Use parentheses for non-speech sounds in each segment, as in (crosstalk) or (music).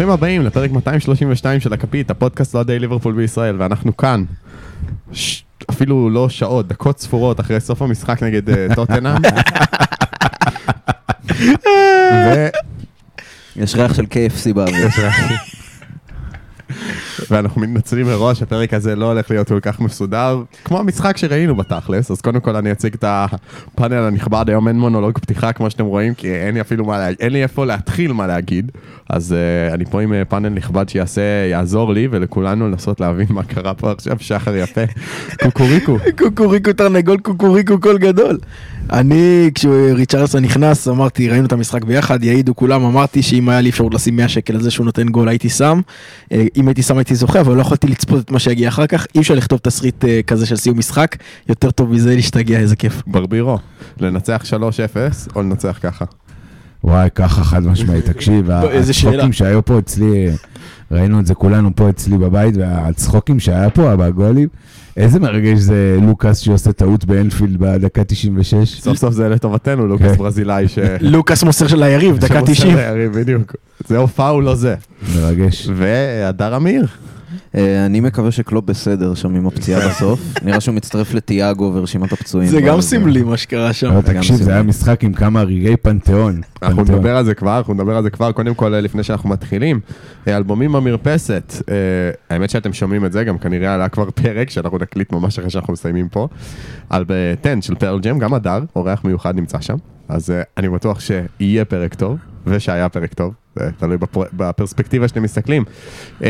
ברוכים הבאים לפרק 232 של הכפית, הפודקאסט לאוהדי ליברפול בישראל, ואנחנו כאן, ש... אפילו לא שעות, דקות ספורות אחרי סוף המשחק נגד uh, טוטנאם. ו... יש ריח של KFC באוויר. ואנחנו מתנצלים מראש, הפרק הזה לא הולך להיות כל כך מסודר, כמו המשחק שראינו בתכלס, אז קודם כל אני אציג את הפאנל הנכבד, היום אין מונולוג פתיחה כמו שאתם רואים, כי אין לי אפילו מה להגיד, אין לי איפה להתחיל מה להגיד, אז uh, אני פה עם uh, פאנל נכבד שיעשה, יעזור לי ולכולנו לנסות להבין מה קרה פה עכשיו, שחר יפה, (laughs) קוקוריקו. קוקוריקו תרנגול, קוקוריקו קול גדול. אני, כשריצ'רלסון נכנס, אמרתי, ראינו את המשחק ביחד, יעידו כולם, אמרתי שאם היה לי אפשרות לשים 100 שקל על זה שהוא נותן גול, הייתי שם. אה, אם הייתי שם הייתי זוכה, אבל לא יכולתי לצפות את מה שיגיע אחר כך. אי אפשר לכתוב תסריט אה, כזה של סיום משחק, יותר טוב מזה להשתגע, איזה כיף. ברבירו, לנצח 3-0 או לנצח ככה? וואי, ככה חד משמעית, (laughs) תקשיב. הצחוקים שהיו פה אצלי, ראינו את זה כולנו פה אצלי בבית, והצחוקים שהיה פה, בגולים, איזה מרגש זה לוקאס שעושה טעות באנפילד בדקה 96. סוף סוף זה לטובתנו, לוקאס כן. ברזילאי ש... לוקאס מוסר של היריב, דקה שמוסר 90. ליריב, בדיוק. זה או פאול או זה. מרגש. והדר אמיר. אה, אני מקווה שקלופ בסדר שם עם הפציעה (laughs) בסוף. נראה שהוא מצטרף לתיאגו ורשימת הפצועים. זה גם אבל- סמלי מה שקרה שם. גם תקשיב, זה. היה משחק עם כמה רגעי פנתיאון. אנחנו. נדבר על זה כבר, אנחנו נדבר על זה כבר, קודם כל לפני שאנחנו מתחילים. אה, אלבומים במרפסת, אה, האמת שאתם שומעים את זה, גם כנראה עלה כבר פרק שאנחנו נקליט ממש אחרי שאנחנו מסיימים פה, על ב-10 של פרל ג'ם, גם הדר, אורח מיוחד נמצא שם, אז אה, אני בטוח שיהיה פרק טוב, ושהיה פרק טוב, זה תלוי בפר- בפרספקטיבה שאתם מסתכלים. אה,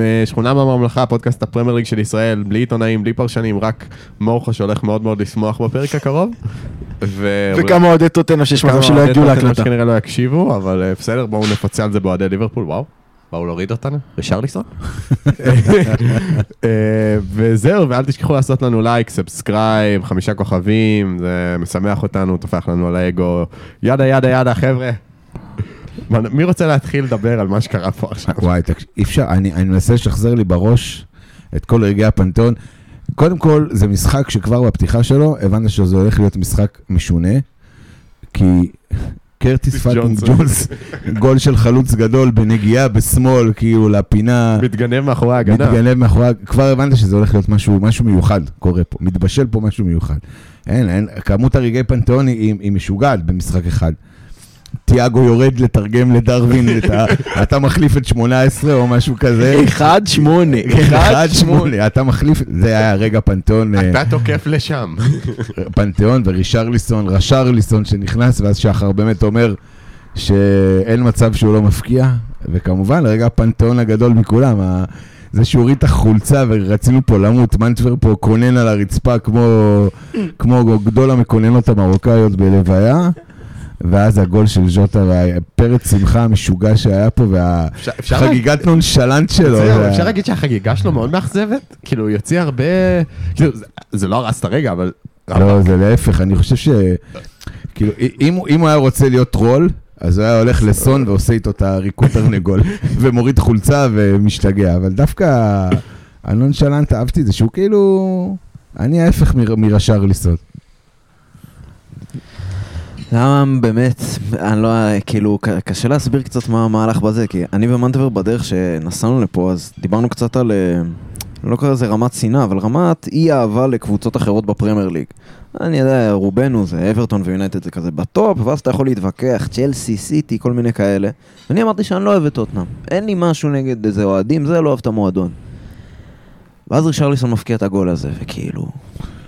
אה, שכונה בממלכה, פודקאסט הפרמייר ליג של ישראל, בלי עיתונאים, בלי פרשנים, רק מורכוש הולך מאוד מאוד לשמוח בפרק הקרוב. ו- וכמה אוהדי טוטנהאם שיש מצב כמה שלא יגיעו להקלטה. שכנראה לא יקשיבו, אבל אה, בסדר, בואו נפצה על זה באוהדי ליברפול, וואו. באו להוריד אותנו? רישרליסון? (laughs) אה, וזהו, ואל תשכחו לעשות לנו לייק, subscribe, חמישה כוכבים, זה משמח אותנו, טופח לנו על האגו. yada yada yada, חבר'ה. מי רוצה להתחיל לדבר על מה שקרה פה עכשיו? וואי, תקשיב, אי אפשר, אני, אני מנסה לשחזר לי בראש את כל רגעי הפנתיאון. קודם כל, זה משחק שכבר בפתיחה שלו, הבנת שזה הולך להיות משחק משונה, כי קרטיס (laughs) fucking. ג'ונס, גול של חלוץ גדול בנגיעה בשמאל, כאילו לפינה, מתגנב מאחורי ההגנה. מתגנב מאחורי, כבר הבנת שזה הולך להיות משהו, משהו מיוחד קורה פה, מתבשל פה משהו מיוחד. אין, אין, כמות הרגעי פנתיאון היא, היא משוגעת במשחק אחד. תיאגו יורד לתרגם לדרווין, (laughs) אתה מחליף את 18 או משהו כזה. אחד שמונה. אחד שמונה, אתה מחליף, זה היה רגע פנתיאון, אה, אתה תוקף לשם. פנתיאון ורישרליסון, רשרליסון שנכנס, ואז שחר באמת אומר שאין מצב שהוא לא מפקיע, וכמובן, רגע הפנתיאון הגדול מכולם, זה שהוא הוריד את החולצה ורצינו פה למות, מנטבר פה קונן על הרצפה כמו, כמו גדול המקוננות המרוקאיות בלוויה. ואז הגול של ז'וטה והפרץ שמחה המשוגע שהיה פה והחגיגת נונשלנט שלו. זהו, זה- אפשר להגיד שהחגיגה שלו מאוד מאכזבת? כאילו, הוא יוציא הרבה... כאילו, זה- לא הרס את הרגע, אבל... לא, זה להפך, אני חושב ש... כאילו, אם, הוא- אם הוא היה רוצה להיות טרול, אז הוא היה הולך לסון ועושה איתו את הריקוד תרנגול, (laughs) ומוריד חולצה ומשתגע, אבל דווקא הנונשלנט, אהבתי את זה, שהוא כאילו... אני ההפך מר- מרישרליסון. למה באמת, אני לא, כאילו, קשה להסביר קצת מה מה הלך בזה, כי אני ומנטבר בדרך שנסענו לפה, אז דיברנו קצת על, אה, לא קורא לזה רמת שנאה, אבל רמת אי אהבה לקבוצות אחרות בפרמייר ליג. אני יודע, רובנו זה אוורטון ויונייטד זה כזה בטופ, ואז אתה יכול להתווכח, צ'לסי, סיטי, כל מיני כאלה. ואני אמרתי שאני לא אוהב את טוטנאם. אין לי משהו נגד איזה אוהדים, זה לא אוהב את המועדון. ואז רישרליסון מפקיע את הגול הזה, וכאילו...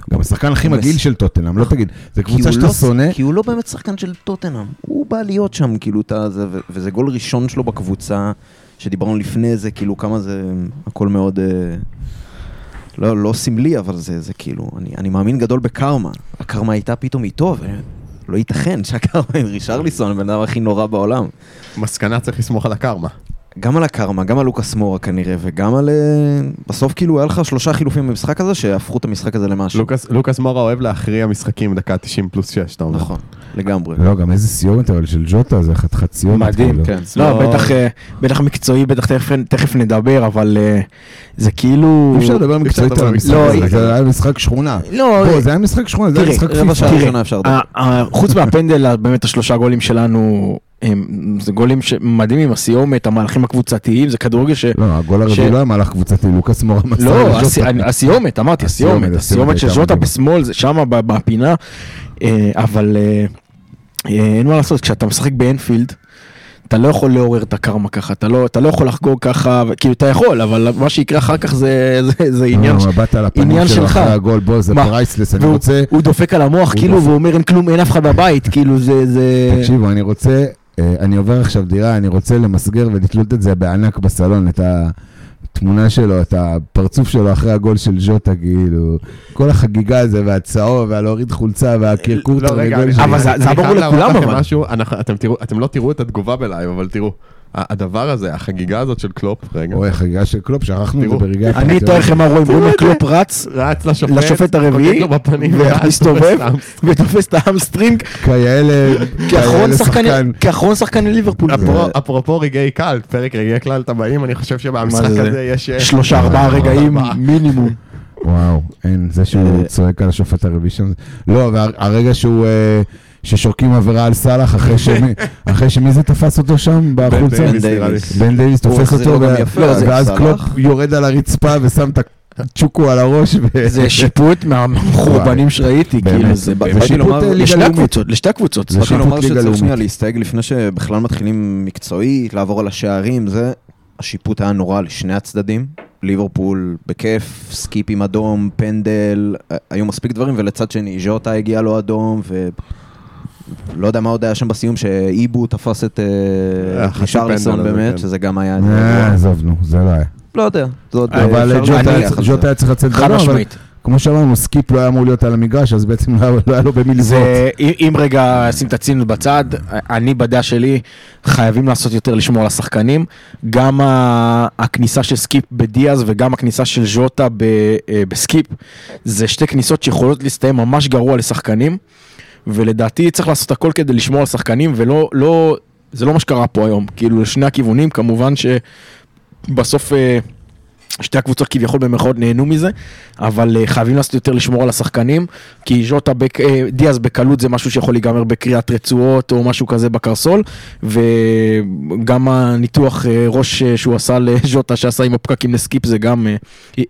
גם השחקן הכי מגעיל של טוטנאם, לא תגיד, זו כי קבוצה הוא שאתה לא- שונא, כי הוא לא באמת שחקן של טוטנאם. הוא בא להיות שם, כאילו, ו- וזה גול ראשון שלו בקבוצה, שדיברנו לפני זה, כאילו, כמה זה הכל מאוד... אה, לא, לא סמלי, אבל זה, זה כאילו, אני, אני מאמין גדול בקרמה. הקרמה הייתה פתאום איתו, ולא ייתכן שהקרמה עם רישרליסון, הבן אדם הכי נורא בעולם. מסקנה צריך לסמוך על הקרמה. גם על הקרמה, גם על לוקאס מורה כנראה, וגם על... אה, בסוף כאילו היה לך שלושה חילופים במשחק הזה שהפכו את המשחק הזה למשהו. לוקאס- לוקאס מורה אוהב להכריע משחקים דקה 90 פלוס 6, אתה אומר. נכון, לגמרי. לא, גם איזה סיומת אבל של ג'וטה, זה חתיכת סיומת. מדהים, כאילו. כן. לא, בטח, אה, בטח מקצועי, בטח תכף- תכף נדבר, אבל אה, זה כאילו... אי אפשר לדבר מקצועית על המשחק לא, הזה, אי- זה היה משחק שכונה. לא, בוא, זה היה משחק שכונה, זה היה משחק רבע שעה פיפ"א. ראשונה אפשר לדבר. ה- ה- חוץ מהפנדל, באמת השלושה גולים שלנו, הם, זה גולים מדהימים, הסיומת, המהלכים הקבוצתיים, זה כדורגל ש... לא, הגול הרביעי ש- לא היה מהלך קבוצתי, לוקאס מורה מסר לא, הסיומת, אמרתי, הסיומת, הסיומת, של ז'וטה. בשמאל, זה ב- בפינה, אה, אבל אה, אה, אין מה לעשות, כשאתה משחק באנפילד, אתה לא יכול לעורר את הקרמה ככה, אתה לא, אתה לא יכול לחגוג ככה, כאילו אתה יכול, אבל מה שיקרה אחר כך זה, זה, זה עניין, לא, ש- מבט על הפנים עניין שלך. אחרי הגול, בוא, זה? priceless, אני רוצה... הוא דופק על המוח כאילו. והוא אומר אין כלום, אין אף אחד בבית, כאילו זה. תקשיבו, אני רוצה, אני עובר עכשיו דירה, אני רוצה למסגר ולתלות את זה בענק בסלון, את התמונה שלו, את הפרצוף שלו אחרי הגול של ז'וטה, כאילו, כל החגיגה הזה, והצהוב, והלהוריד חולצה, והקרקור לא, רגע. אבל זה- ברור להראות לכולם, אבל. אתם לא תראו את התגובה בלייב, אבל תראו. הדבר הזה, החגיגה הזאת של קלופ, רגע, אוי, החגיגה של קלופ, שכחנו את זה. ברגעי אני. אתאר לכם מה רואים, רואים. קלופ רץ רץ לשופט, הרביעי, ומסתובב, תופס ותופס את ה hamstring, כאלה, כאחרון שחקן. כאחרון שחקני ליברפול. אפרופו- רגעי קל, פרק רגעי קל הבאים, אני חושב שבמשחק? הזה יש... אה, שלושה ארבעה רגעים ארבעה. מינימום. וואו, אין, זה שהוא אה, צועק על השופט הרביעי שם. לא, והרגע שהוא... ששורקים עבירה על סאלח אחרי (laughs) שמי, אחרי שמי זה תפס אותו שם בחולצה? בן. דייוויס. בן דייוויס תופס אותו, ואז. קלופ יורד על הרצפה ושם את הצ'וקו על הראש. זה שיפוט מהחורבנים שראיתי. כאילו זה לשתי ליגה לאומית. הקבוצות, לשתי הקבוצות. זה באתי שיפוט לומר ליגה שצריך. שנייה להסתייג לפני שבכלל מתחילים מקצועית, לעבור על השערים, זה, השיפוט היה נורא לשני הצדדים. ליברפול בכיף, סקיפ עם אדום, פנדל, אה, היו מספיק דברים, ולצד שני ז'וטה הגיע לו אדום, ו... לא יודע מה עוד היה שם בסיום, שאיבו תפס את אה, אה, רישרליסון באמת, כן. שזה גם היה... אה. עזוב, נו, זה לא היה. לא יודע, זה עוד... אבל ג'וטה היה- צריך לצאת חד משמעית. כמו שאמרנו, סקיפ לא היה אמור להיות על המגרש, אז בעצם לא היה- לא לו במי. זה, אם רגע שים את הציניות בצד, אני בדעה שלי חייבים לעשות יותר לשמור על השחקנים. גם הכניסה של סקיפ בדיאז וגם הכניסה של ז'וטה ב- בסקיפ, זה שתי כניסות שיכולות להסתיים ממש גרוע לשחקנים, ולדעתי צריך לעשות הכל כדי לשמור על שחקנים, ולא, לא, זה לא מה שקרה פה היום, כאילו לשני הכיוונים, כמובן שבסוף... אה, שתי הקבוצות כביכול במרכאות נהנו מזה, אבל אה, חייבים לעשות יותר לשמור על השחקנים, כי ז'וטה, בק, אה, דיאז בקלות זה משהו שיכול להיגמר בקריאת רצועות או משהו כזה בקרסול, וגם הניתוח אה, ראש שהוא עשה לז'וטה שעשה עם הפקקים לסקיפ זה גם,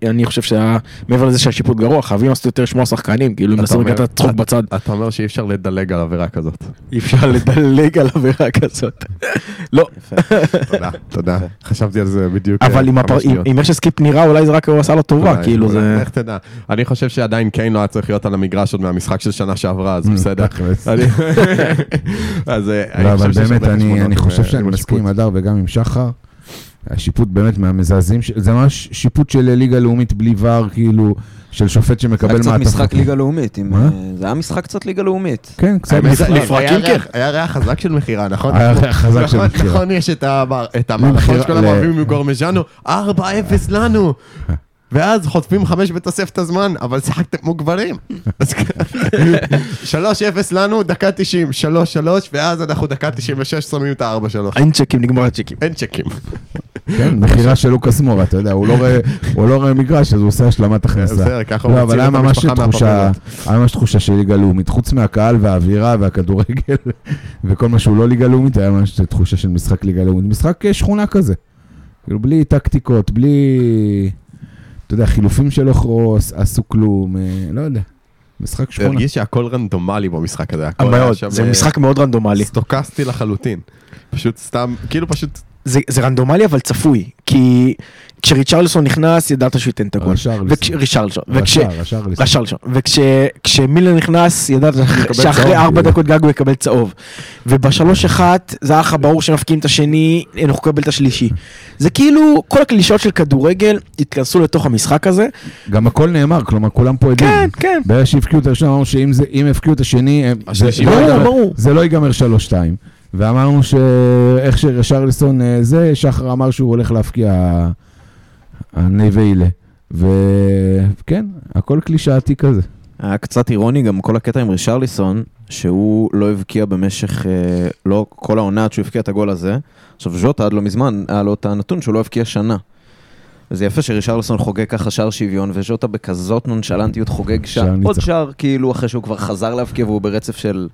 אני חושב שהיה, מעבר לזה שהשיפוט גרוע, חייבים לעשות יותר לשמור על השחקנים, כאילו אם נשים רגע את הצחוק בצד, אתה אומר שאי אפשר לדלג על עבירה כזאת. אי אפשר לדלג על עבירה כזאת. לא, תודה, תודה. חשבתי על זה בדיוק אבל. עם איך שסקיפ נראה, אולי זה רק הוא עשה לו טובה, כאילו זה... לך תדע. אני חושב שעדיין קיין לא היה צריך להיות על המגרש עוד מהמשחק של שנה שעברה, אז בסדר. תכלס. אני- (laughs) אז אני לא, אבל חושב אה, שאני מסכים עם. הדר וגם עם שחר. השיפוט באמת מהמזעזעים, ש- זה ממש שיפוט של ליגה לאומית בלי ור, כאילו, של שופט זה היה שמקבל קצת. משחק ליגה לאומית, עם, מה? אה, זה היה משחק קצת ליגה לאומית. כן, קצת משחק. לפרקים, כן. היה ריח חזק של מכירה, נכון? היה ריח חזק של נכון, מכירה. נכון, יש את המע- את המערכות שכולם אוהבים מגורמז'אנו, 4-0 לנו. (laughs) ואז חוטפים חמש בתוספת הזמן, אבל שיחקתם מוגברים. (laughs) אז כ- 3-0 לנו, דקה 90, 3-3, ואז אנחנו דקה 96 שמים את ה-4-3. אין צ'קים, נגמר הצ'קים. אין צ'קים. כן, (laughs) מכירה של לוקאס מורה, אתה יודע, הוא לא רואה- הוא לא מגרש, אז הוא עושה השלמת הכנסה. בסדר, ככה הוא לא, מציל אבל היה את ממש המשפחה תחושה, מהפרלמנט. היה ממש תחושה של ליגה לאומית, חוץ מהקהל והאווירה והכדורגל (laughs) וכל מה שהוא לא ליגה לאומית, היה ממש תחושה של משחק ליגה לאומית. משחק אה, שכונה כזה. כאילו, בלי טקטיקות, בלי, אתה יודע, חילופים שלא חרוס, עשו כלום, אה, לא יודע. משחק שכונה. הרגיש שהכל רנדומלי במשחק הזה. היה מאוד, זה אה, משחק מאוד רנדומלי. סטוקסטי לחלוטין. פשוט סתם, כאילו פשוט, זה, זה רנדומלי אבל צפוי, כי כשריצ'רלסון נכנס ידעת שהוא ייתן את הגול. ריצ'רלסון. ריצ'רלסון. וכשמילר נכנס ידעת שאחרי. ארבע דקות גג הוא יקבל צהוב. ובשלוש אחת זה היה לך ברור שמפקיעים את השני, אנחנו נקבל את השלישי. זה כאילו כל הקלישאות של כדורגל התכנסו לתוך המשחק הזה. גם הכל נאמר, כלומר, כולם פה יודעים. כן, כן. ברגע שהבקיעו את הראשון, אמרנו שאם יבקיעו את השני, לא. זה לא ייגמר 3-2. ואמרנו שאיך שרשרליסון אה, זה, שחר אמר שהוא הולך להפקיע הנה ואילה. וכן, הכל קלישאתי כזה. היה קצת אירוני גם כל הקטע עם רישרליסון, שהוא לא הבקיע במשך, אה, לא כל העונה עד שהוא הבקיע את הגול הזה. עכשיו ז'וטה עד לא מזמן, היה לו את הנתון שהוא לא הבקיע שנה. וזה יפה שרישרליסון חוגג ככה שער שוויון, וז'וטה בכזאת נונשלנטיות חוגג שער, עוד. שער כאילו אחרי שהוא כבר חזר להבקיע והוא ברצף של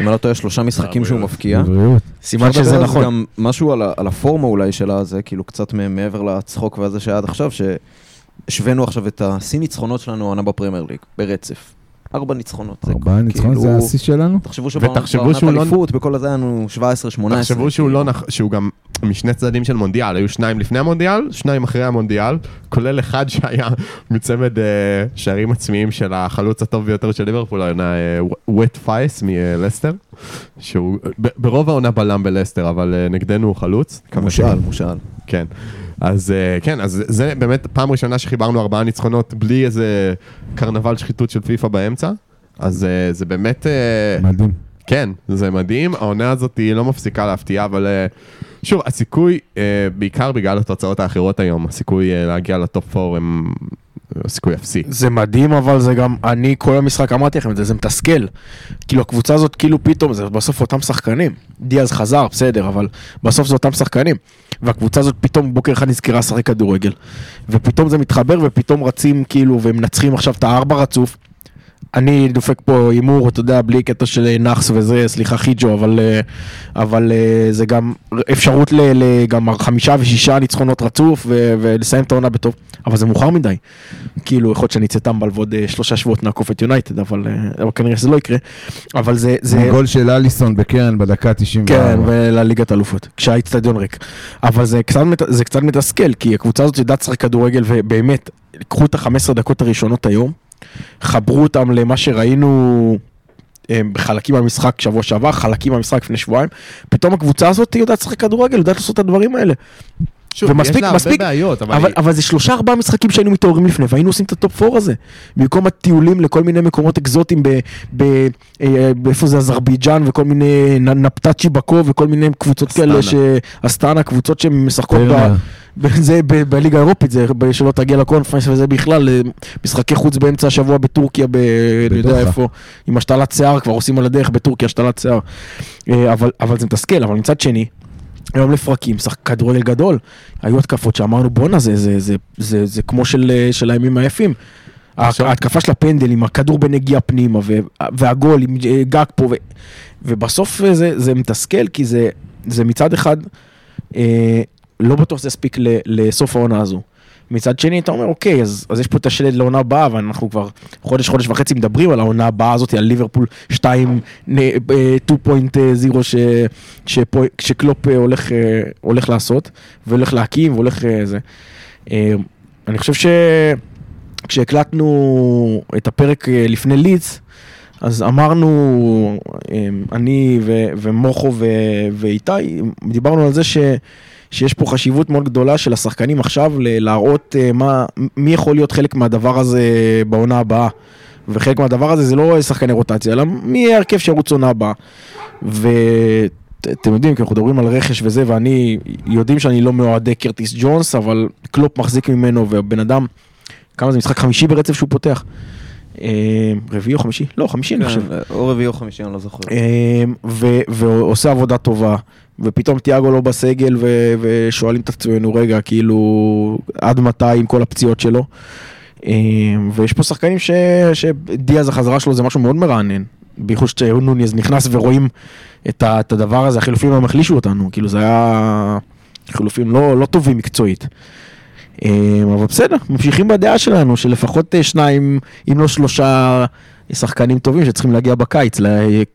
אם אני לא טועה, שלושה משחקים שהוא מבקיע. בבריאות. סימן שזה נכון. גם משהו על, הפורמה אולי שלה, זה כאילו קצת מ- מעבר לצחוק והזה שהיה עד עכשיו, שהשווינו עכשיו את השיא ניצחונות שלנו העונה בפרמייר ליג, ברצף. ארבע ניצחונות. זה ארבעה ניצחונות זה כאילו- השיא שלנו? תחשבו ותחשבו שבעונת שהוא לא- אליפות, בכל הזה היה לנו 17-18. תחשבו שהוא לא נח... שהוא גם משני צדדים של מונדיאל, היו שניים לפני המונדיאל, שניים אחרי המונדיאל, כולל אחד שהיה מצמד אה, שערים עצמיים של החלוץ הטוב ביותר של ליברפול, העונה וואוט פאס מלסטר, שהוא ברוב העונה בלם בלסטר, אבל אה, נגדנו הוא חלוץ. מושאל, מושאל. כן. אז אה, כן, אז זה באמת פעם ראשונה שחיברנו ארבעה ניצחונות בלי איזה קרנבל שחיתות של פיפא באמצע. אז אה, זה באמת... אה, מדהים. כן, זה מדהים, העונה הזאת היא לא מפסיקה להפתיע, אבל שוב, הסיכוי, בעיקר בגלל התוצאות האחרות היום, הסיכוי להגיע לטופ 4 הם סיכוי אפסי. זה מדהים, אבל זה גם, אני כל המשחק אמרתי לכם את זה, זה מתסכל. כאילו הקבוצה הזאת, כאילו פתאום, זה בסוף אותם שחקנים. דיאז חזר, בסדר, אבל בסוף זה אותם שחקנים. והקבוצה הזאת פתאום בוקר אחד נזכרה לשחק כדורגל. ופתאום זה מתחבר, ופתאום רצים כאילו, ומנצחים עכשיו את הארבע רצוף. אני דופק פה הימור, אתה יודע, בלי קטע של נאחס וזה, סליחה חיג'ו, אבל, אה, אבל אה, זה גם אפשרות ל, ל, גם חמישה ושישה ניצחונות רצוף ו, ולסיים את העונה בטוב, אבל זה מאוחר מדי. כאילו, יכול להיות שאני אצא טמבל ועוד אה, שלושה שבועות נעקוף את יונייטד, אבל, אה, אבל כנראה שזה לא יקרה. אבל זה... זה גול של אליסון בקרן בדקה 94. כן, ולליגת אלופות, כשהאיצטדיון ריק. אבל זה קצת, זה קצת מתסכל, כי הקבוצה הזאת יודעת לשחק כדורגל, ובאמת, קחו את ה-15 דקות הראשונות היום, חברו אותם למה שראינו אה, בחלקים מהמשחק שבוע שעבר, חלקים מהמשחק לפני שבועיים, פתאום הקבוצה הזאת יודעת לשחק כדורגל, יודעת לעשות את הדברים האלה. שוב, ומספיק- יש לה הרבה מספיק- בעיות, אבל... אבל, היא- אבל זה שלושה ארבעה משחקים שהיינו מתעוררים לפני והיינו עושים את הטופ 4 הזה. במקום הטיולים לכל מיני מקומות אקזוטיים ב... ב אה, באיפה זה אזרבייג'אן וכל מיני נפטצ'י באקו וכל מיני קבוצות אסטנה. כאלה ש... אסטנה, קבוצות שמשחקות ב... זה ב- בליגה האירופית, זה ב- שלא תגיע לקונפרנס וזה בכלל, אה, משחקי חוץ באמצע השבוע בטורקיה, ב... אני יודע. איפה, עם השתלת שיער, כבר עושים על הדרך בטורקיה השתלת שיער. אה, אבל, אבל זה מתסכל, אבל מצד שני, היום לפרקים, שחק כדורגל גדול, היו התקפות שאמרנו בואנה זה, זה, זה, זה, זה כמו של, אה, של הימים היפים. עכשיו- ההתקפה של הפנדל עם הכדור בנגיעה פנימה ו- והגול עם גג פה ו- ובסוף זה, זה מתסכל כי זה, זה מצד אחד אה, לא בטוח שזה יספיק לסוף העונה הזו. מצד שני אתה אומר אוקיי אז, אז יש פה את השלד לעונה הבאה ואנחנו כבר חודש חודש וחצי מדברים על העונה הבאה הזאת על ליברפול 2 נ- אה, 2.0 ש, שפה, שקלופ אה, הולך, אה, הולך לעשות והולך להקים והולך אה, זה. אה, אני חושב שכשהקלטנו את הפרק אה, לפני ליץ אז אמרנו, אה, אני ו- ומוחו ו- ואיתי, דיברנו על זה ש... שיש פה חשיבות מאוד גדולה של השחקנים עכשיו להראות אה, מה, מי יכול להיות חלק מהדבר הזה בעונה הבאה. וחלק מהדבר הזה זה לא שחקני רוטציה, אלא מי יהיה הרכב שירוץ עונה הבאה. ואתם יודעים, כי אנחנו מדברים על רכש וזה, ואני, יודעים שאני לא מאוהדי קרטיס ג'ונס, אבל קלופ מחזיק ממנו, והבן אדם, כמה זה משחק חמישי ברצף שהוא פותח? אה, רביעי או חמישי? לא, חמישי אני חושב. כן, או רביעי או חמישי, אני לא זוכר. אמ, ועושה עבודה טובה, ופתאום תיאגו לא בסגל ושואלים את עצמנו, רגע, כאילו, עד מתי עם כל הפציעות שלו? אמ, ויש פה שחקנים ש- שדיאז החזרה שלו זה משהו מאוד מרענן, בייחוד שנוניז נכנס ורואים את, ה- את הדבר הזה, החילופים היום החלישו אותנו, כאילו זה היה חילופים לא, לא טובים מקצועית. אמ, אבל בסדר, ממשיכים בדעה שלנו, שלפחות אה, שניים, אם לא שלושה שחקנים טובים שצריכים להגיע בקיץ, ל-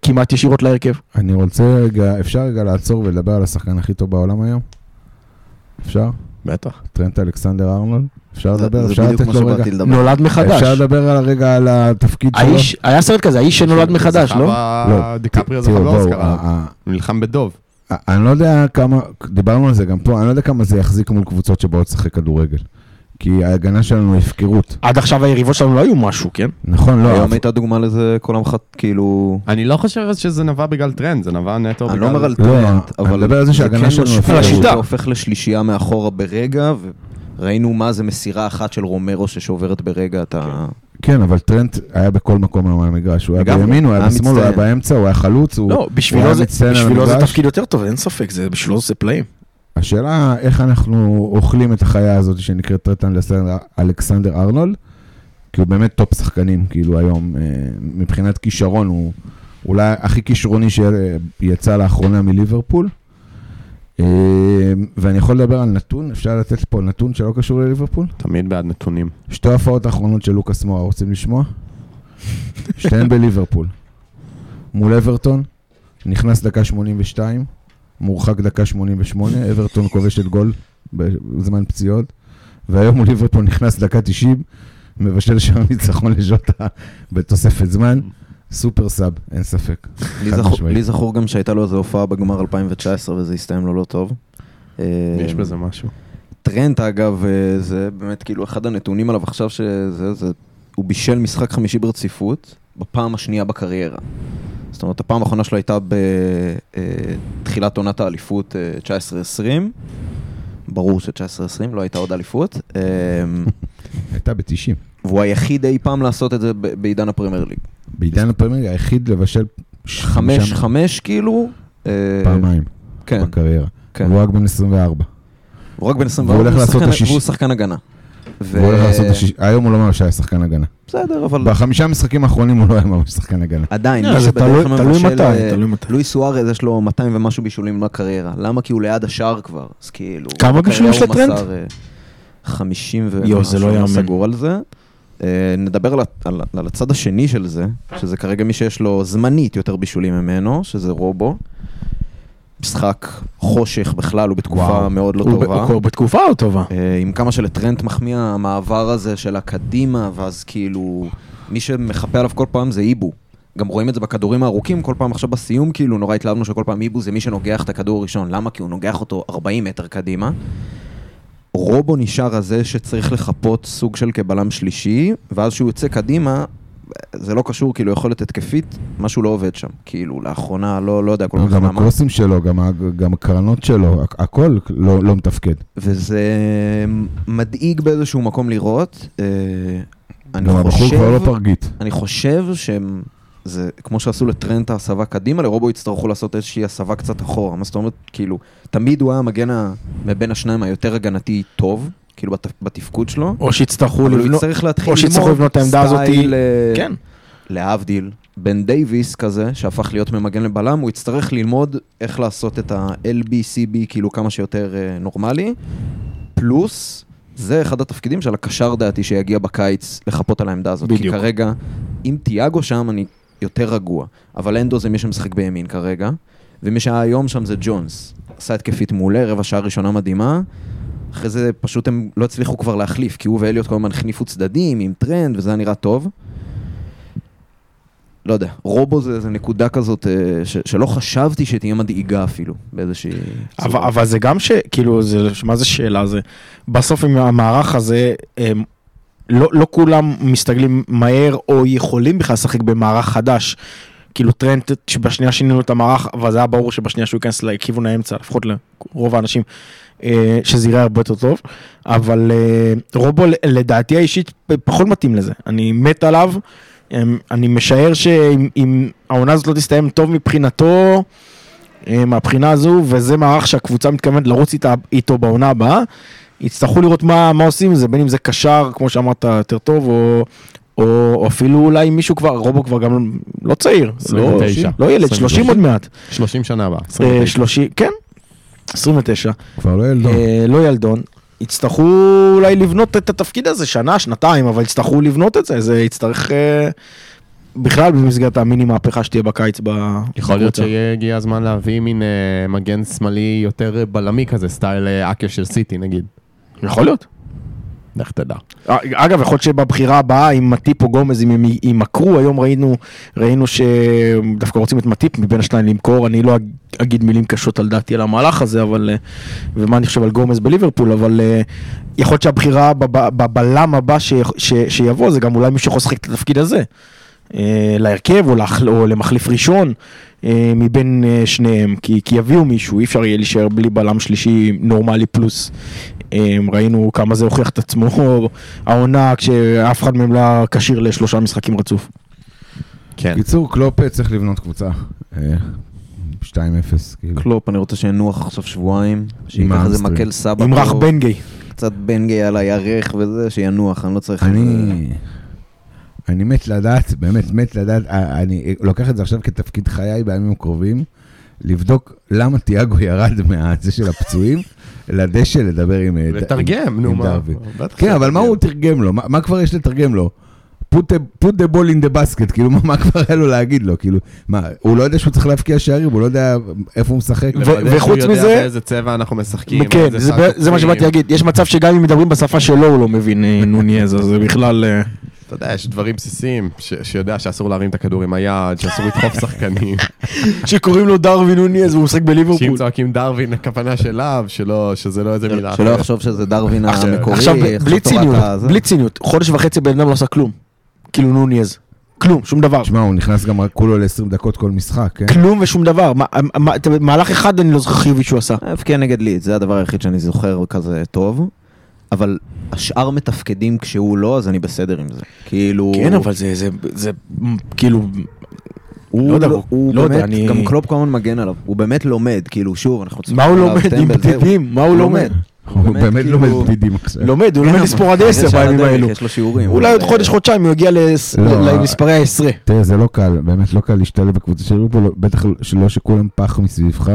כמעט ישירות להרכב. אני רוצה רגע, אפשר רגע לעצור ולדבר על השחקן הכי טוב בעולם היום? אפשר? בטח. טרנט אלכסנדר ארנולד? אפשר זה- לדבר? זה אפשר בדיוק לתת לו רגע? שבאתי לדבר. נולד מחדש. אפשר לדבר על רגע על התפקיד שלו? היה סרט כזה, האיש שנולד מחדש, לא? לא, דיקפריו תראו, זכה בואו, באוסקר, ה- ה- הוא נלחם בדוב. אני לא יודע כמה, דיברנו על זה גם פה, אני לא יודע כמה זה יחזיק מול קבוצות שבאות לשחק כדורגל. כי ההגנה שלנו היא הפקרות. עד עכשיו היריבות שלנו לא היו משהו, כן? נכון, לא, היום הייתה דוגמה לזה כל המחת, כאילו... אני לא חושב שזה נבע בגלל טרנט, זה נבע נטו בגלל... אני לא אומר על לא, טרנט, אני אבל מדבר על זה שההגנה כן שלנו. על השיטה. זה הופך לשלישייה מאחורה ברגע, וראינו מה זה מסירה אחת של רומרו שעוברת ברגע, אתה... כן, אבל טרנט היה בכל מקום על המגרש, הוא היה בימין, הוא היה בשמאל, הוא היה. באמצע, הוא היה חלוץ, הוא לא, בשבילו היה זה מצטיין על בשבילו זה. תפקיד יותר טוב, אין ספק, בשבילו זה פלאים. השאלה איך אנחנו אוכלים את החיה הזאת שנקראת טרנט אלכסנדר- אלכסנדר ארנולד, כי הוא באמת טופ שחקנים, כאילו היום, אה, מבחינת כישרון הוא, אולי הכי כישרוני שיצא לאחרונה מליברפול. אה, ואני יכול לדבר על נתון, אפשר לתת פה נתון שלא קשור לליברפול? תמיד בעד נתונים. שתי ההופעות האחרונות של לוקאס מואה, רוצים לשמוע? שתיהן בליברפול. מול אברטון, נכנס דקה 82, מורחק דקה 88, אברטון כובשת גול בזמן פציעות, והיום מול ליברפול נכנס דקה 90, מבשל שם ניצחון לז'וטה בתוספת זמן. סופר סאב, אין ספק. לי זכור- משמעית. לי זכור גם שהייתה לו איזו הופעה בגמר 2019 וזה הסתיים לו לא טוב. יש אה, בזה משהו. טרנט אגב, אה, זה באמת כאילו אחד הנתונים עליו עכשיו שזה, זה, הוא בישל משחק חמישי ברציפות בפעם השנייה בקריירה. זאת אומרת, הפעם האחרונה שלו הייתה בתחילת עונת האליפות אה, 19-20. ברור ש-19-20 לא הייתה עוד אליפות. אה, (laughs) הייתה ב-90. והוא היחיד אי פעם לעשות את זה בעידן הפרמייר ליג. בעידן הפרמייר היחיד לבשל חמש, חמש כאילו. אה, פעמיים כן, בקריירה. כן. הוא רק בן 24. הוא רק בן 24, והוא הולך לעשות שחקן- את השיש- והוא שחקן הגנה. ו- והוא הולך לעשות את השיש... היום הוא לא ממש היה שחקן הגנה. בסדר, אבל בחמישה המשחקים האחרונים הוא לא היה ממש שחקן הגנה. עדיין, מי זה תלוי- מתי, אה, תלוי מתי. לואי סוארז יש לו 200 ומשהו בישולים בקריירה. למה? כי הוא ליד השער כבר. אז כאילו... כמה בישולים יש אה, 50 ומשהו. יואו, זה לא יאמן. סגור על זה. אה, נדבר על, על, על הצד השני של זה, שזה כרגע מי שיש לו זמנית יותר בישולים ממנו, שזה רובו. משחק חושך בכלל, הוא בתקופה וואו. מאוד לא הוא ב- טובה. הוא בתקופה לא טובה. אה, עם כמה שלטרנט מחמיא המעבר הזה של הקדימה, ואז כאילו, מי שמחפה עליו כל פעם זה איבו. גם רואים את זה בכדורים הארוכים, כל פעם עכשיו בסיום, כאילו, נורא התלהבנו שכל פעם איבו זה מי שנוגח את הכדור הראשון. למה? כי הוא נוגח אותו 40 מטר קדימה. רובו נשאר הזה שצריך לחפות סוג של כבלם שלישי, ואז כשהוא יוצא קדימה, זה לא קשור, כאילו, יכולת התקפית, משהו לא עובד שם. כאילו, לאחרונה, לא, לא יודע כל כך גם. הקרוסים שלו, גם גם הקרנות שלו, הכ- הכל לא לא מתפקד. וזה מדאיג באיזשהו מקום לראות. אה, אני גם הבחור כבר לא חושב, פרגית. אני חושב שהם, זה כמו שעשו לטרנט ההסבה קדימה, לרובו יצטרכו לעשות איזושהי הסבה קצת אחורה. מה זאת אומרת, כאילו, תמיד הוא היה המגן מבין השניים היותר הגנתי טוב, כאילו בת- בתפקוד שלו. או שיצטרכו לבנות, יצטרך להתחיל או שיצטרכו לבנות את העמדה הזאת. סטייל, אה, כן. להבדיל, בן דייוויס כזה, שהפך להיות ממגן לבלם, הוא יצטרך ללמוד איך לעשות את ה-LBCB כאילו כמה שיותר אה, נורמלי, פלוס, זה אחד התפקידים של הקשר דעתי שיגיע בקיץ לחפות על העמדה הזאת. כי בדיוק. כרגע, אם תיאגו שם, אני יותר רגוע, אבל אנדו זה מי שמשחק בימין כרגע, ומי שהיה היום שם זה ג'ונס. עשה התקפית מעולה, רבע שעה ראשונה מדהימה. אחרי זה פשוט הם לא הצליחו כבר להחליף, כי הוא ואליוט כל הזמן החניפו צדדים עם טרנד, וזה היה נראה טוב. לא יודע, רובו זה, זה נקודה כזאת אה, ש, שלא חשבתי שתהיה מדאיגה אפילו, באיזושהי... אבל. אבל זה גם ש... כאילו, זה, מה זה שאלה? זה... בסוף עם המערך הזה, הם, לא, לא כולם מסתגלים מהר או יכולים בכלל לשחק במערך חדש. כאילו טרנט, שבשנייה שינינו את המערך, אבל זה היה ברור שבשנייה שהוא ייכנס לכיוון האמצע, לפחות לרוב האנשים, שזה יראה הרבה יותר טוב. אבל אה, רובו לדעתי האישית פחות מתאים לזה. אני מת עליו. אמ, אני משער שאם אם העונה הזאת לא תסתיים טוב מבחינתו, אה, מהבחינה הזו, וזה מערך שהקבוצה מתכוונת לרוץ איתה, איתו בעונה הבאה, יצטרכו לראות מה, מה עושים עם זה, בין אם זה קשר, כמו שאמרת, יותר טוב, או, או, או אפילו אולי מישהו כבר, רובו כבר גם לא צעיר, לא, 29. לא ילד, 30 עוד מעט, 30 שנה הבאה. אה, 29. 30, כן, 29, כבר לא ילדון. אה, לא ילדון. יצטרכו אולי לבנות את התפקיד הזה, שנה, שנתיים, אבל יצטרכו לבנות את זה, זה יצטרך אה, בכלל במסגרת המיני מהפכה שתהיה בקיץ ב- יכול להיות בקבוצה. שהגיע הזמן להביא מין אה, מגן שמאלי יותר בלמי כזה, סטייל אה, אקיה של סיטי נגיד. יכול להיות. לך תדע. אגב, יכול להיות שבבחירה הבאה, אם מטיפ או גומז, אם הם יימכרו, היום ראינו, ראינו שדווקא רוצים את מטיפ מבין השניים למכור, אני לא אג- אגיד מילים קשות על דעתי על המהלך הזה, אבל, אה, ומה אני חושב על גומז בליברפול, אבל אה, יכול להיות שהבחירה בב- בבלם הבא ש, ש, שיבוא, זה גם אולי מישהו יכול לשחק את התפקיד הזה. אה, להרכב או, להחל, או למחליף ראשון אה, מבין אה, שניהם, כי, כי יביאו מישהו, אי אפשר יהיה להישאר בלי בלם שלישי נורמלי פלוס. אה, ראינו כמה זה הוכיח את עצמו (laughs) העונה כשאף אחד מהם לא היה כשיר לשלושה משחקים רצוף. כן. קיצור, קלופ אה, צריך לבנות קבוצה. אה, 2-0, כאילו. קלופ, אני רוצה שינוח עכשיו שבועיים, שייקח איזה. מקל סבא עם רך טוב, בנגי. קצת בנגי על הירך וזה, שינוח, אני לא צריך... אני... אני מת לדעת, באמת מת לדעת, אה, אני לוקח את זה עכשיו כתפקיד חיי בימים הקרובים, לבדוק למה תיאגו ירד מהזה של הפצועים, לדשא לדבר עם... אה, לתרגם, נו מה. כן, אבל מה. הוא תרגם לו? מה כבר יש לתרגם לו? put the, put the ball in the basket, כאילו, מה- מה כבר היה לו להגיד לו? כאילו, מה, הוא לא יודע שהוא צריך להבקיע שערים, הוא לא יודע איפה הוא משחק? ו- לוודא שהוא וחוץ יודע מזה- באיזה צבע אנחנו משחקים. כן, זה זה מה. שבאתי להגיד, יש מצב שגם אם מדברים בשפה שלו הוא לא מבין אה, נוניאז, אז זה בכלל... אה, אתה יודע, יש דברים בסיסיים, ש- שיודע שאסור להרים את הכדור עם היד, שאסור לדחוף (laughs) שחקנים, שקוראים לו דרווין נוניאז והוא משחק שאם בליברפול. צועקים דרווין, הכוונה שלו, שלא, שזה לא איזה מילה שלא. יחשוב שזה דרווין המקורי. עכשיו, בלי ציניות. בלי ציניות, חודש וחצי בן אדם לא עשה כלום. כאילו נוניאז. כלום, שום דבר. תשמע, הוא נכנס גם רק כולו ל-20 דקות כל משחק, כן? כלום ושום דבר. מה- מה- אתה- מהלך אחד אני לא זוכר חיובי שהוא עשה. הבקיע נגד ליד, זה הדבר היחיד שאני זוכר כזה טוב. אבל השאר מתפקדים כשהוא לא, אז אני בסדר עם זה. כאילו... כן, אבל זה, זה, זה, כאילו, הוא לא יודע, לא- הוא לא יודע, באמת, אני- גם קלופ הזמן מגן עליו. הוא באמת לומד, כאילו, שוב, אנחנו מה הוא לומד עם. בדידים? מה הוא לומד? הוא באמת כאילו- לומד בדידים עכשיו. לומד, הוא כן, לומד לספור עד עשר בימים האלו. יש לו שיעורים. אולי עוד חודש, אה, חודשיים הוא יגיע לא, למספרי העשרה. תראה, זה לא קל, באמת לא קל להשתלב בקבוצה של ליברפול, בטח שלא שכולם פח מסביבך,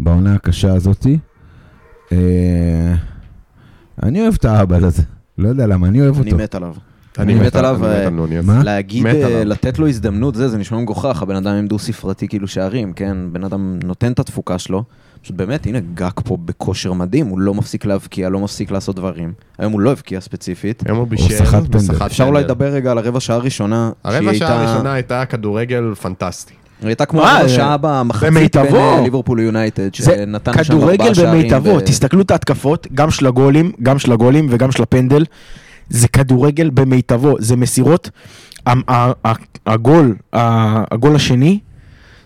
בעונה הקשה הזאתי. אה, אני אוהב את האבא הזה, לא יודע למה, אני אוהב אותו. עליו. אני מת עליו, אני מת אה, על נוניאז. מה? להגיד, אה, עליו. לתת לו הזדמנות, זה, זה נשמע מגוחך, הבן אדם עם דו ספרתי כאילו שערים, כן? בן אדם נותן את התפוקה שלו. פשוט באמת, הנה גאק פה בכושר מדהים, הוא לא מפסיק להבקיע, לא מפסיק לעשות דברים. היום הוא לא הבקיע ספציפית. היום הוא בישל, סחט פנדל. אפשר אולי. לדבר רגע על הרבע שעה הראשונה. הרבע שעה הראשונה הייתה כדורגל פנטסטי. היא הייתה כמו אה, רבע זה- שעה במחצית במיטבו. בין אה, ליברפול ליונייטד, זה שנתן שם כדורגל ארבעה שערים. במיטבו, ו- תסתכלו את ההתקפות, גם של הגולים, גם של הגולים וגם של הפנדל. זה כדורגל במיטבו, זה מסירות. הגול, הגול השני,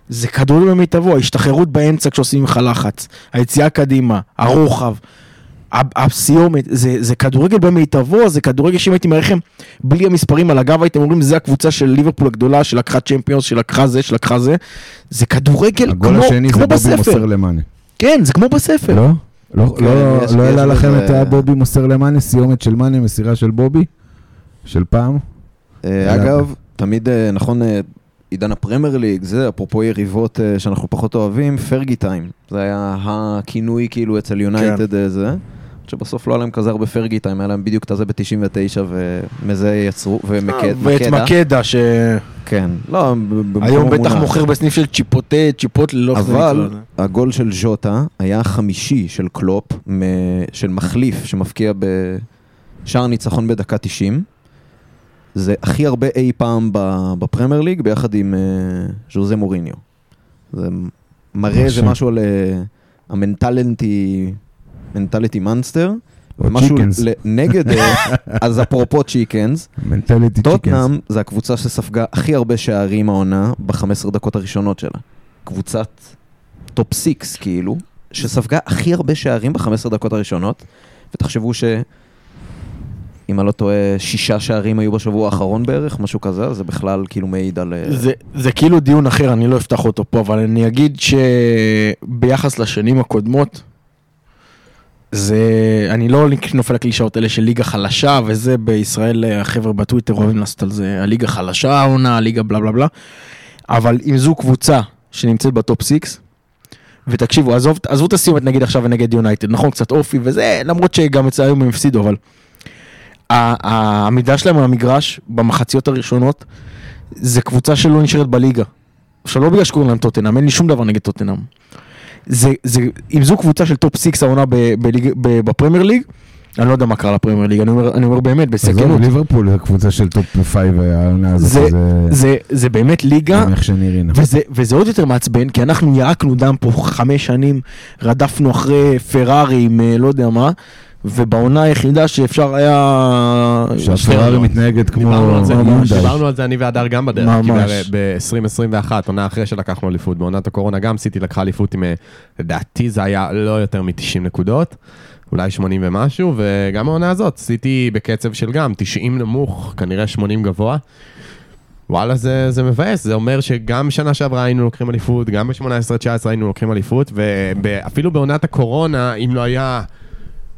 זה כדורגל במיטבו, ההשתחררות באמצע כשעושים לך לחץ, היציאה קדימה, הרוחב, הסיומת, זה, זה כדורגל במיטבו, זה כדורגל שאם הייתי מראה לכם בלי המספרים על הגב, הייתם אומרים זה הקבוצה של ליברפול הגדולה שלקחה צ'מפיונס, שלקחה זה, שלקחה זה, זה כדורגל הגול כמו, השני כמו זה בובי בספר. מוסר למאנה. כן, זה כמו בספר. לא? לא כן, לא- יש- לא יש העלה לכם את הבובי מוסר למאנה, סיומת של מאנה, מסירה של בובי? של פעם? אה, אגב, תמיד, אה, נכון, אה, עידן הפרמייר ליג, זה אפרופו יריבות אה, שאנחנו פחות אוהבים, פרגי טיים. זה היה הכינוי כאילו אצל יונייטד אה, זה. שבסוף לא היה להם כזה הרבה פרגי טיים, היה להם בדיוק את הזה ב-99 ומזה יצרו, ואת ומקדה. מקדה, שהיום כן, לא, במקום בטח המונח. מוכר בסניף של צ'יפוטה, לא איך זה נקרא אבל. הגול של ז'וטה היה החמישי של קלופ, של מחליף שמבקיע בשער ניצחון בדקה 90. זה הכי הרבה אי פעם בפרמייר ליג ביחד עם אה, ז'וזה מוריניו. זה מראה איזה משהו. משהו על אה, ה mentality, mentality monster. ומשהו נגד, אה, (laughs) אז אפרופו chickens. טוטנאם זה הקבוצה שספגה הכי הרבה שערים העונה ב-15 דקות הראשונות שלה. קבוצת top 6 כאילו, שספגה הכי הרבה שערים ב-15 דקות הראשונות, ותחשבו ש... אם אני לא טועה, שישה שערים היו בשבוע האחרון בערך, משהו כזה, זה בכלל כאילו מעיד על... אה, זה, זה כאילו דיון אחר, אני לא אפתח אותו פה, אבל אני אגיד שביחס לשנים הקודמות, זה, אני לא נופל לקלישאות האלה של ליגה חלשה, וזה בישראל, אה, החבר'ה בטוויטר אוהבים לעשות על זה, הליגה חלשה העונה, הליגה בלה בלה בלה, אבל אם זו קבוצה שנמצאת בטופ 6, ותקשיבו, עזוב, עזבו את הסיומת נגיד עכשיו נגד יונייטד, נכון, קצת אופי וזה, למרות שגם אצל היום הם הפסידו, אבל העמידה שלהם על המגרש במחציות הראשונות, זה קבוצה שלא נשארת בליגה. עכשיו לא בגלל שקוראים להם טוטנאם, אין לי שום דבר נגד טוטנאם. זה, זה, אם זו קבוצה של top 6 העונה בפרמייר ליג, אני לא יודע מה קרה לפרמייר ליג, אני אומר, אני אומר באמת, עזוב, בסכנות. ליברפול זה קבוצה של top five העונה הזאת, זה, זה... זה, זה באמת ליגה. וזה, וזה עוד יותר מעצבן, כי אנחנו ירקנו דם פה חמש שנים, רדפנו אחרי פרארי עם אה, לא יודע מה, ובעונה היחידה שאפשר היה... שהפרארי מתנהגת כמו דיברנו על זה, יונדאי. דיברנו על זה אני והדר גם בדרך, ממש. כי ב-2021, עונה אחרי שלקחנו אליפות, בעונת הקורונה גם סיטי לקחה אליפות עם, אה, לדעתי זה היה לא יותר מ-90 נקודות, אולי 80 ומשהו, וגם העונה הזאת, סיטי בקצב של גם 90 נמוך, כנראה 80 גבוה. וואלה, זה, זה מבאס, זה אומר שגם שנה שעברה היינו לוקחים אליפות, גם ב-18-19 היינו לוקחים אליפות, ואפילו בעונת הקורונה, אם לא היה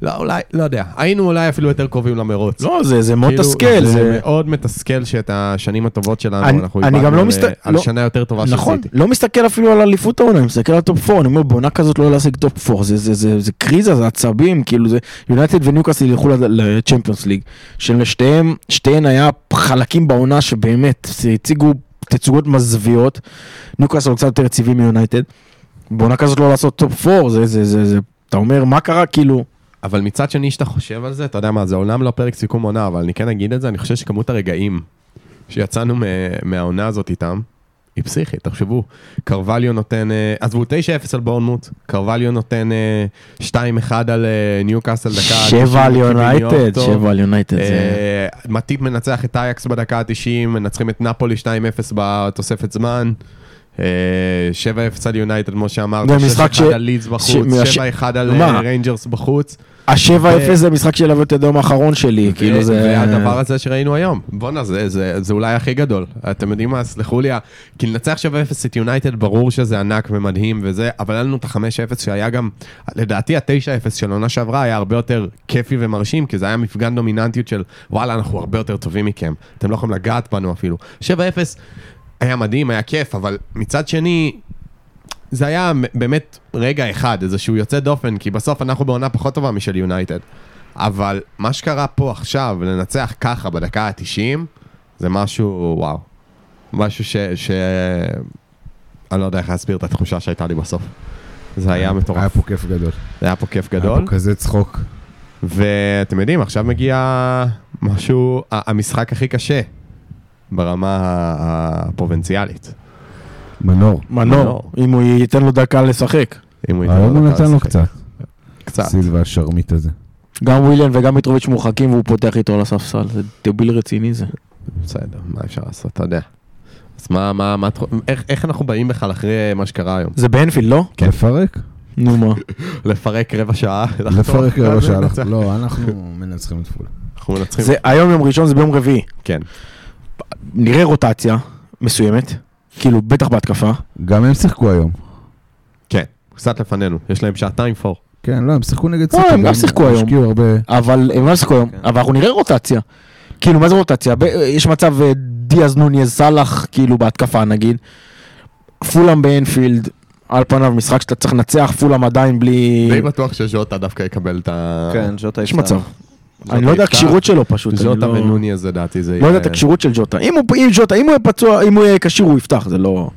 לא, אולי, לא יודע. היינו אולי אפילו יותר קרובים למרוץ. לא, זה זה מאוד כאילו, תסכל. זה זה- מאוד מתסכל שאת השנים הטובות שלנו, אני- אנחנו אני גם איבדנו לא ל- מסת- על לא- שנה יותר טובה נכון, סיטי. לא מסתכל אפילו על אליפות העונה, אני מסתכל על top 4, אני אומר בעונה כזאת לא להשיג top 4, זה, זה, זה, זה קריזה, זה עצבים, כאילו זה, יונייטד וניוקאסל ילכו לצ'מפיונס ליג, שלשתיהם, שתיהן היה חלקים בעונה שבאמת, זה הציגו תצוגות מזוויעות, ניוקאסל קצת יותר יציבים מיונייטד, בעונה כזאת לא לעשות top 4, זה, זה, זה, זה, אתה אומר מה קרה, כאילו, אבל מצד שני, שאתה חושב על זה, אתה יודע מה, זה אומנם לא פרק סיכום עונה, אבל אני כן אגיד את זה, אני חושב שכמות הרגעים שיצאנו מה- מהעונה הזאת איתם, היא פסיכית, תחשבו. קרווליו נותן, אה, עזבו 9-0 על בורנמוט, קרווליו נותן אה, 2-1 על אה, ניוקאסל דקה. שבע 90, על יונייטד, טוב. שבע על יונייטד. אה, מטיפ מנצח את אייקס בדקה ה-90, מנצחים את נפולי 2-0 בתוספת זמן. אה, 7-0 על יונייטד, כמו שאמרת, זה משחק 6-1 ש- על לידס בחוץ, ש- 7-1 על מה? אה, ריינג'רס בחוץ. השבע אפס זה משחק שילווה את היום האחרון שלי, כאילו זה... והדבר הזה שראינו היום, בואנה, זה, אולי הכי גדול. אתם יודעים מה, סלחו לי, כי לנצח 7-0 את יונייטד, ברור שזה ענק ומדהים וזה, אבל היה לנו את ה-5-0 שהיה גם, לדעתי ה-9-0 של עונה שעברה היה הרבה יותר כיפי ומרשים, כי זה היה מפגן דומיננטיות של, וואלה, אנחנו הרבה יותר טובים מכם, אתם לא יכולים לגעת בנו אפילו. 7-0 היה מדהים, היה כיף, אבל מצד שני, זה היה באמת רגע אחד, איזשהו יוצא דופן, כי בסוף אנחנו בעונה פחות טובה משל יונייטד. אבל מה שקרה פה עכשיו, לנצח ככה בדקה ה-90, זה משהו, וואו. משהו ש... ש... אני לא יודע איך להסביר את התחושה שהייתה לי בסוף. זה היה היה מטורף. פה כיף גדול. זה היה פה כיף היה גדול. פה כזה צחוק. ואתם יודעים, עכשיו מגיע משהו, המשחק הכי קשה ברמה הפרובינציאלית. מנור. מנור. אם הוא ייתן לו דקה לשחק. אם הוא ייתן היום הוא דקה נתן לו לשחק. קצת. קצת. סילבה השרמית הזה. גם וויליאן וגם מיטרוביץ' מורחקים והוא פותח איתו על הספסל, זה דביל רציני זה. בסדר, מה אפשר לעשות, אתה יודע. אז מה, מה, מה, איך, איך אנחנו באים בכלל אחרי מה שקרה היום? זה באנפילד, לא? כן. לפרק? נו מה. לפרק רבע שעה? לפרק רבע שעה. (laughs) לא, אנחנו מנצחים את פולה. אנחנו מנצחים. זה היום יום ראשון, זה ביום רביעי. כן. נראה רוטציה מסוימת, כאילו בטח בהתקפה. גם הם שיחקו היום. כן. קצת לפנינו. יש להם שעתיים פור. כן, לא, הם שיחקו נגד לא, סיטי. הם גם שיחקו היום. השקיעו הרבה... אבל הם לא ישחקו היום, כן. אבל אנחנו נראה רוטציה. כאילו, מה זה רוטציה? יש מצב אה, דיאז נוניז סאלח, כאילו בהתקפה נגיד. פולאם באנפילד, על פניו משחק שאתה צריך לנצח, פולאם עדיין בלי... די בטוח שז'וטה דווקא יקבל את ה... כן, ז'וטה יש. מצב. אני לא יודע. הכשירות שלו פשוט. אני ז'וטה לא- ונוני אז לדעתי זה לא יודע את הכשירות של ג'וטה. אם הוא אם ג'וטה, אם הוא יהיה פצוע, אם הוא יהיה כשיר הוא יפתח, זה לא...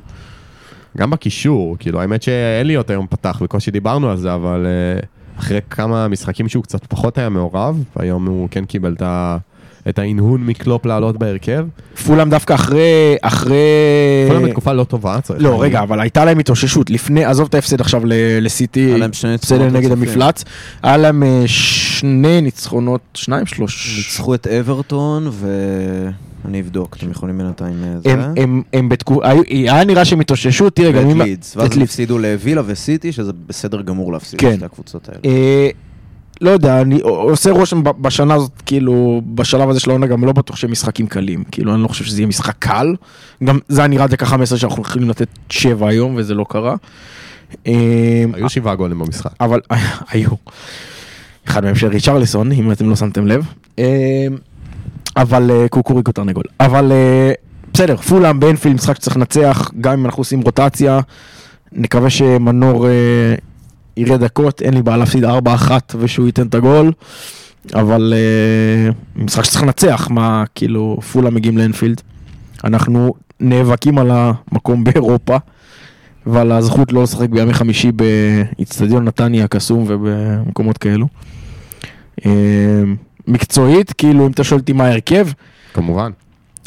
גם בקישור, כאילו, האמת שאליוט היום פתח, בקושי דיברנו על זה, אבל אה, אחרי כמה משחקים שהוא קצת פחות היה מעורב, היום הוא כן קיבל את ה... את ההנהון מקלופ לעלות בהרכב. פולאם דווקא אחרי... אחרי... כולם בתקופה לא טובה, צריך לא, להגיד. רגע, אבל הייתה להם התאוששות. לפני, עזוב את ההפסד עכשיו לסיטי, בסדר נגד. המפלץ. היה להם אה, שני ניצחונות, שניים, שלוש... ניצחו את אברטון ואני אבדוק, אתם יכולים בינתיים אה, זה. הם, הם, הם בתקופה, היה נראה שהם התאוששו, תראה, גם ואת אם... לידס, ואז הם. הפסידו לווילה וסיטי, שזה בסדר גמור להפסיד כן. את שתי הקבוצות האלה. לא יודע, אני עושה רושם בשנה הזאת, כאילו, בשלב הזה של העונה גם לא בטוח שהם משחקים קלים. כאילו, אני לא חושב שזה יהיה משחק קל. גם זה היה נראה דקה 15 שאנחנו יכולים לתת 7 היום, וזה לא קרה. אה, היו שבעה גולים במשחק. אבל (laughs) היו. אחד מהם של ריצ'רליסון, אם אתם לא שמתם לב. אה, אבל אה, קוקוריקו תרנגול. אבל אה, בסדר, פולאם באנפילד משחק שצריך לנצח, גם אם אנחנו עושים רוטציה. נקווה שמנור אה, יראה דקות, אין לי בעיה להפסיד 4-1 ושהוא ייתן את הגול. אבל אה, משחק שצריך לנצח, מה, כאילו, פולאם מגיעים לאנפילד. אנחנו נאבקים על המקום באירופה. ועל הזכות לא לשחק בימי חמישי באיצטדיון נתניה הקסום ובמקומות כאלו. אה, מקצועית, כאילו אם אתה שואל אותי מה ההרכב, כמובן.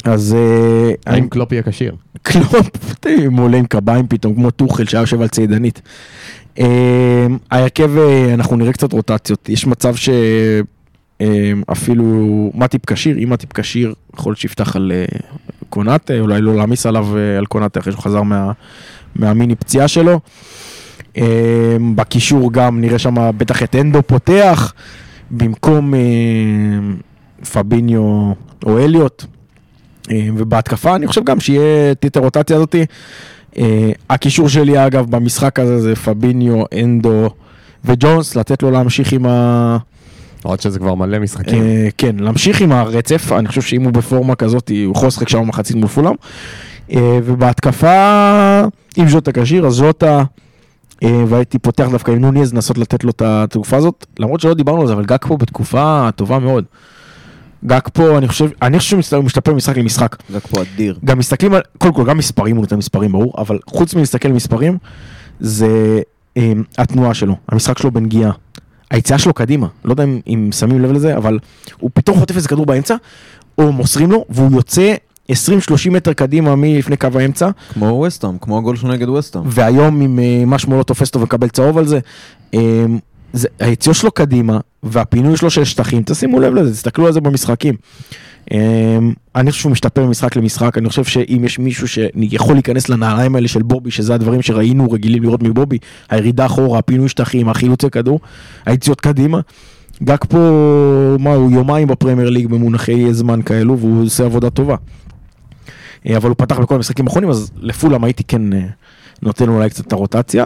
אז אה, האם קלופ יהיה כשיר? (laughs) קלופ, הוא עולה עם קביים פתאום, כמו טוחל שהיה יושב על צידנית. אה, ההרכב, אה, אנחנו נראה קצת רוטציות, יש מצב שאפילו מטיפ כשיר, אם מטיפ כשיר, יכול שיפתח על אה, קונאטה, אולי לא להעמיס עליו אה, על קונאטה אחרי שהוא חזר מה, מהמיני פציעה שלו. אה, בקישור גם נראה שם בטח את אנדו פותח, במקום אה, פביניו או אליוט. אה, ובהתקפה אני חושב גם שיהיה את הרוטציה הזאתי. אה, הקישור שלי אגב במשחק הזה זה פביניו, אנדו וג'ונס, לתת לו להמשיך עם, ה... עוד שזה כבר מלא משחקים. אה, כן, להמשיך עם הרצף, אני חושב שאם הוא בפורמה כזאת, הוא יכול לשחק שם מחצית מול פולאם. ובהתקפה, אם ז'וטה כשיר, אז ז'וטה, אה, והייתי פותח דווקא עם נוניז, לנסות לתת לו את התקופה הזאת, למרות שלא דיברנו על זה, אבל גג פה בתקופה טובה מאוד. גג פה, אני חושב, אני חושב שהוא משתפר משחק למשחק. רק פה אדיר. גם מסתכלים על, קודם כל, גם מספרים, הוא נותן מספרים, ברור, אבל חוץ מלהסתכל על מספרים, זה אה, התנועה שלו, המשחק שלו בנגיעה. היציאה שלו קדימה, לא יודע אם, אם שמים לב לזה, אבל הוא פתאום חוטף איזה כדור באמצע, או מוסרים לו, והוא יוצא 20-30 מטר קדימה מלפני קו האמצע, כמו ווסטהאם, כמו הגול שלו נגד ווסטהאם. והיום אם אה, מה שמו לא תופס אותו ומקבל צהוב על זה, אה, זה היציאות שלו קדימה, והפינוי שלו של שטחים, תשימו לב לזה, תסתכלו על זה במשחקים. אה, אני חושב שהוא משתפר ממשחק למשחק, אני חושב שאם יש מישהו שיכול להיכנס לנעליים האלה של בובי, שזה הדברים שראינו רגילים לראות מבובי, הירידה אחורה, הפינוי שטחים, החילוצי כדור, היציאות קדימה. גג פה, מה, הוא יומיים בפרמייר ליג במונחי זמן כאלו, והוא עושה עבודה טובה. אה, אבל הוא פתח בכל המשחקים האחרונים, אז לפולאם הייתי כן אה, נותן אולי קצת את הרוטציה.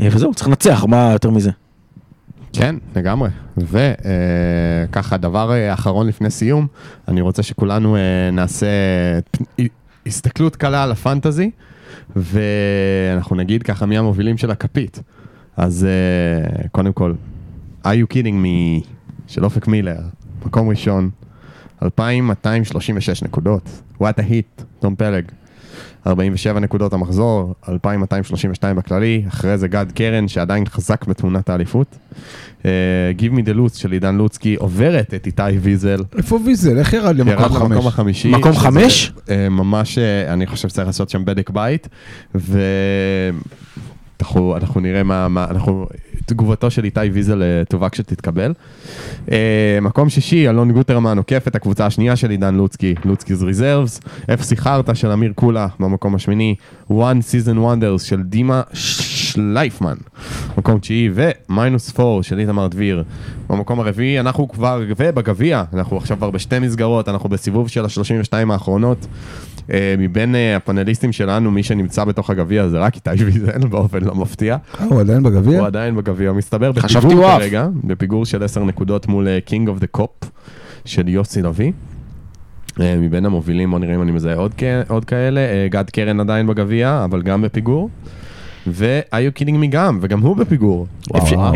אה, וזהו, צריך לנצח, מה יותר מזה? כן, לגמרי. וככה, דבר אה, אחרון לפני סיום, אני רוצה שכולנו אה, נעשה הסתכלות קלה על הפנטזי, ואנחנו נגיד ככה מי המובילים של הכפית. אז אה, קודם כל, are you kidding me של אופק מילר, מקום ראשון, 2,236 נקודות, what a hit, תום פלג. 47 נקודות המחזור, 2,232 בכללי, אחרי זה גד קרן שעדיין חזק בתמונת האליפות. Give me the lose של עידן לוצקי עוברת את איתי ויזל, איפה ויזל? איך ירד ירד למקום למקום חמש? החמישי. מקום חמש? uh, ממש, uh, אני חושב שצריך לעשות שם בדק בית, ואנחנו אנחנו נראה מה, מה, אנחנו, תגובתו של איתי ויזל אה, טובה כשתתקבל. אה, מקום שישי, אלון גוטרמן עוקף את הקבוצה השנייה של עידן לוצקי, Lutzky's Reserves, אפסי חרטא של אמיר קולה במקום השמיני, One Season Wonders של דימה שלייפמן, מקום תשיעי, ו Minus Four של איתמר דביר במקום הרביעי, אנחנו כבר, ובגביע, אנחנו עכשיו כבר בשתי מסגרות, אנחנו בסיבוב של ה-32 האחרונות. אה, מבין אה, הפאנליסטים שלנו, מי שנמצא בתוך הגביע זה רק איתי ויזל (laughs) באופן לא מפתיע. אה, הוא עדיין בגביע? הוא עדיין בגביע, מסתבר בפיגור. כרגע, בפיגור של 10 נקודות מול King of the Kop של יוסי לביא. אה, מבין המובילים, בוא נראה אם אני מזהה עוד, כ- עוד כאלה, אה, גד קרן עדיין בגביע, אבל גם בפיגור. ו-Are you kidding me גם, וגם הוא בפיגור.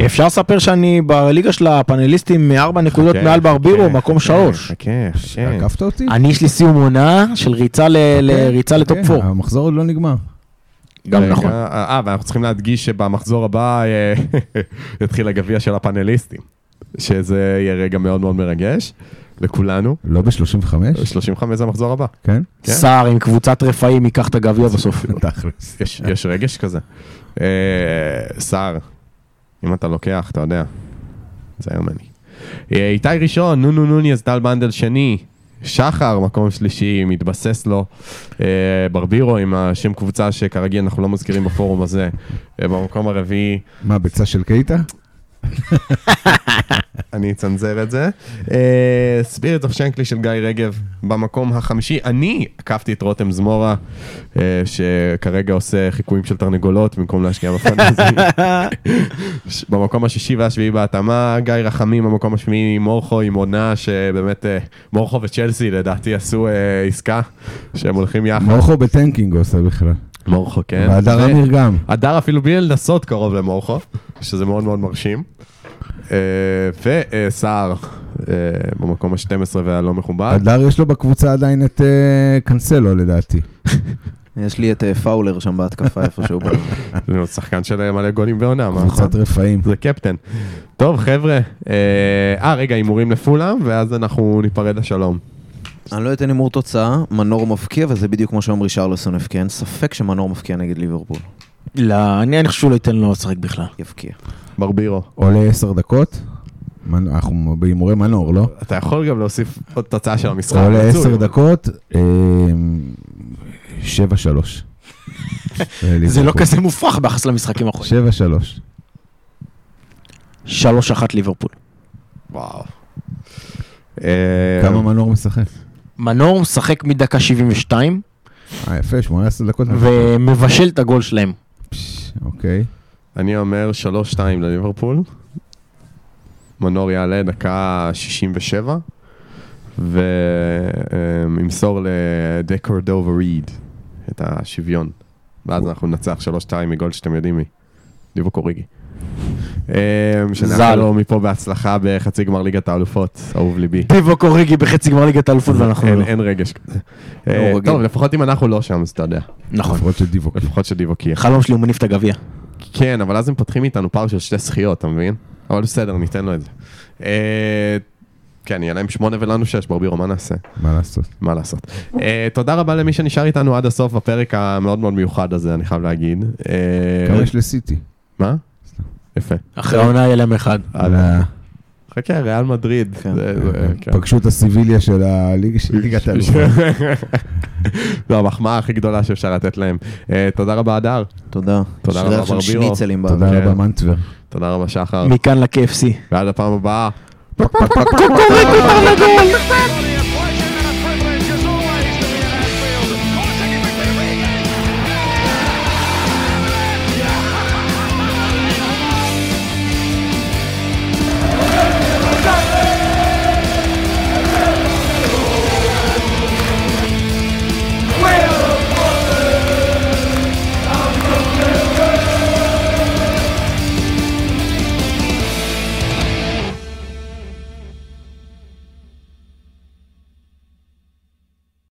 אפשר- לספר שאני בליגה של הפאנליסטים ארבע נקודות חכה, מעל ברבירו, חכה, מקום חכה, שלוש. חכה, חכה. עקפת אותי? אני יש לי סיום עונה של ריצה ל- לריצה ל top כן, 4. המחזור עוד לא נגמר. גם נכון. אה, ואנחנו צריכים להדגיש שבמחזור הבא אה, (laughs) יתחיל הגביע של הפאנליסטים. שזה יהיה רגע מאוד מאוד מרגש לכולנו. לא ב-35? 35 זה המחזור הבא. כן? כן. סער עם קבוצת רפאים ייקח את הגביע בסוף. (laughs) יש, יש רגש כזה. אה, סער, אם אתה לוקח, אתה יודע, זה יומני. אה, איתי ראשון, נו נו נוניס, טל בנדל שני, שחר, מקום שלישי, מתבסס לו. אה, ברבירו עם השם קבוצה שכרגיל אנחנו לא מזכירים בפורום הזה. אה, במקום הרביעי, מה, ביצה של קייטה? אני אצנזר את זה. ספיריט אוף שנקלי של גיא רגב, במקום החמישי, אני עקפתי את רותם זמורה, אה, שכרגע עושה חיקויים של תרנגולות במקום להשקיע בפנטזי. במקום השישי והשביעי בהתאמה, גיא רחמים במקום השביעי עם מורכו, עם עונה שבאמת, אה, מורכו וצ'לסי לדעתי עשו אה, עסקה, שהם הולכים יחד. מורכו בטנקינג עושה בכלל. מורכו, כן. והדר אמיר גם. הדר אפילו בלי לנסות קרוב למורכו, שזה מאוד מאוד מרשים. אה, וסער אה, במקום ה-12 והלא מכובד. הדר יש לו בקבוצה עדיין את אה, קאנסלו לדעתי. (laughs) יש לי את פאולר שם בהתקפה איפשהו. (laughs) זה עוד שחקן של מלא גולים בעונה, מה? קבוצת רפאים. זה קפטן. טוב חבר'ה, אה, אה, רגע, הימורים לפולאם, ואז אנחנו ניפרד לשלום. אני לא אתן הימור תוצאה, מנור מבקיע, וזה בדיוק כמו שעומרי שרלסון הבקיע. אין ספק שמנור מבקיע נגד ליברפול. לא, אני חושב שהוא לא ייתן לו לשחק בכלל. יבקיע. ברבירו. עולה עשר דקות. אנחנו בהימורי מנור, לא? אתה יכול גם להוסיף עוד תוצאה של המשחק. עולה. עשר דקות, אה, שבע שלוש. (laughs) זה לא כזה מופרך ביחס למשחקים האחרונים. שבע שלוש. שלוש אחת ליברפול. וואו. אה, כמה מנור משחק? מנור משחק מדקה 72 אה, יפה, 18 דקות. ומבשל את הגול שלהם. פש, אוקיי. אני אומר 3-2 לליברפול. מנור יעלה דקה 67, וימסור לדקורדובה ריד את השוויון. ואז אנחנו ננצח 3-2 מגול שאתם יודעים מי. דיווק אוריגי. אה, שנאחל ז"ל. לו מפה בהצלחה בחצי גמר ליגת האלופות, אהוב ליבי. דיבו קוריגי בחצי גמר ליגת האלופות ואנחנו אין- לא. אין רגש כזה. אה, רגיל. טוב, לפחות אם אנחנו לא שם, אז אתה יודע. נכון. לפחות של דיווק. לפחות שדיווק יהיה. חלום שלי הוא מניף את הגביע. כן, אבל אז הם פותחים איתנו פער של שתי זכיות, אתה מבין? אבל בסדר, ניתן לו את זה. אה, כן, יהיה להם שמונה ולנו שש, ברבירו, מה נעשה? מה לעשות? מה לעשות. אה, תודה רבה למי שנשאר איתנו עד הסוף בפרק המאוד מאוד מיוחד הזה, אני חייב להגיד. אה, כמה יש לסיטי? מה? יפה. אחרי העונה יהיה להם אחד. חכה, ריאל מדריד. כן. כן. פגשו את הסיביליה של הליגה ליגת האלופות. זו המחמאה הכי גדולה שאפשר לתת להם. אה, תודה רבה, הדר. תודה. תודה רבה, ברבירו. תודה. כן. רבה מנטבר. תודה רבה, שחר. מכאן ל-KFC. ועד הפעם הבאה. קוקוריקו תרנגול!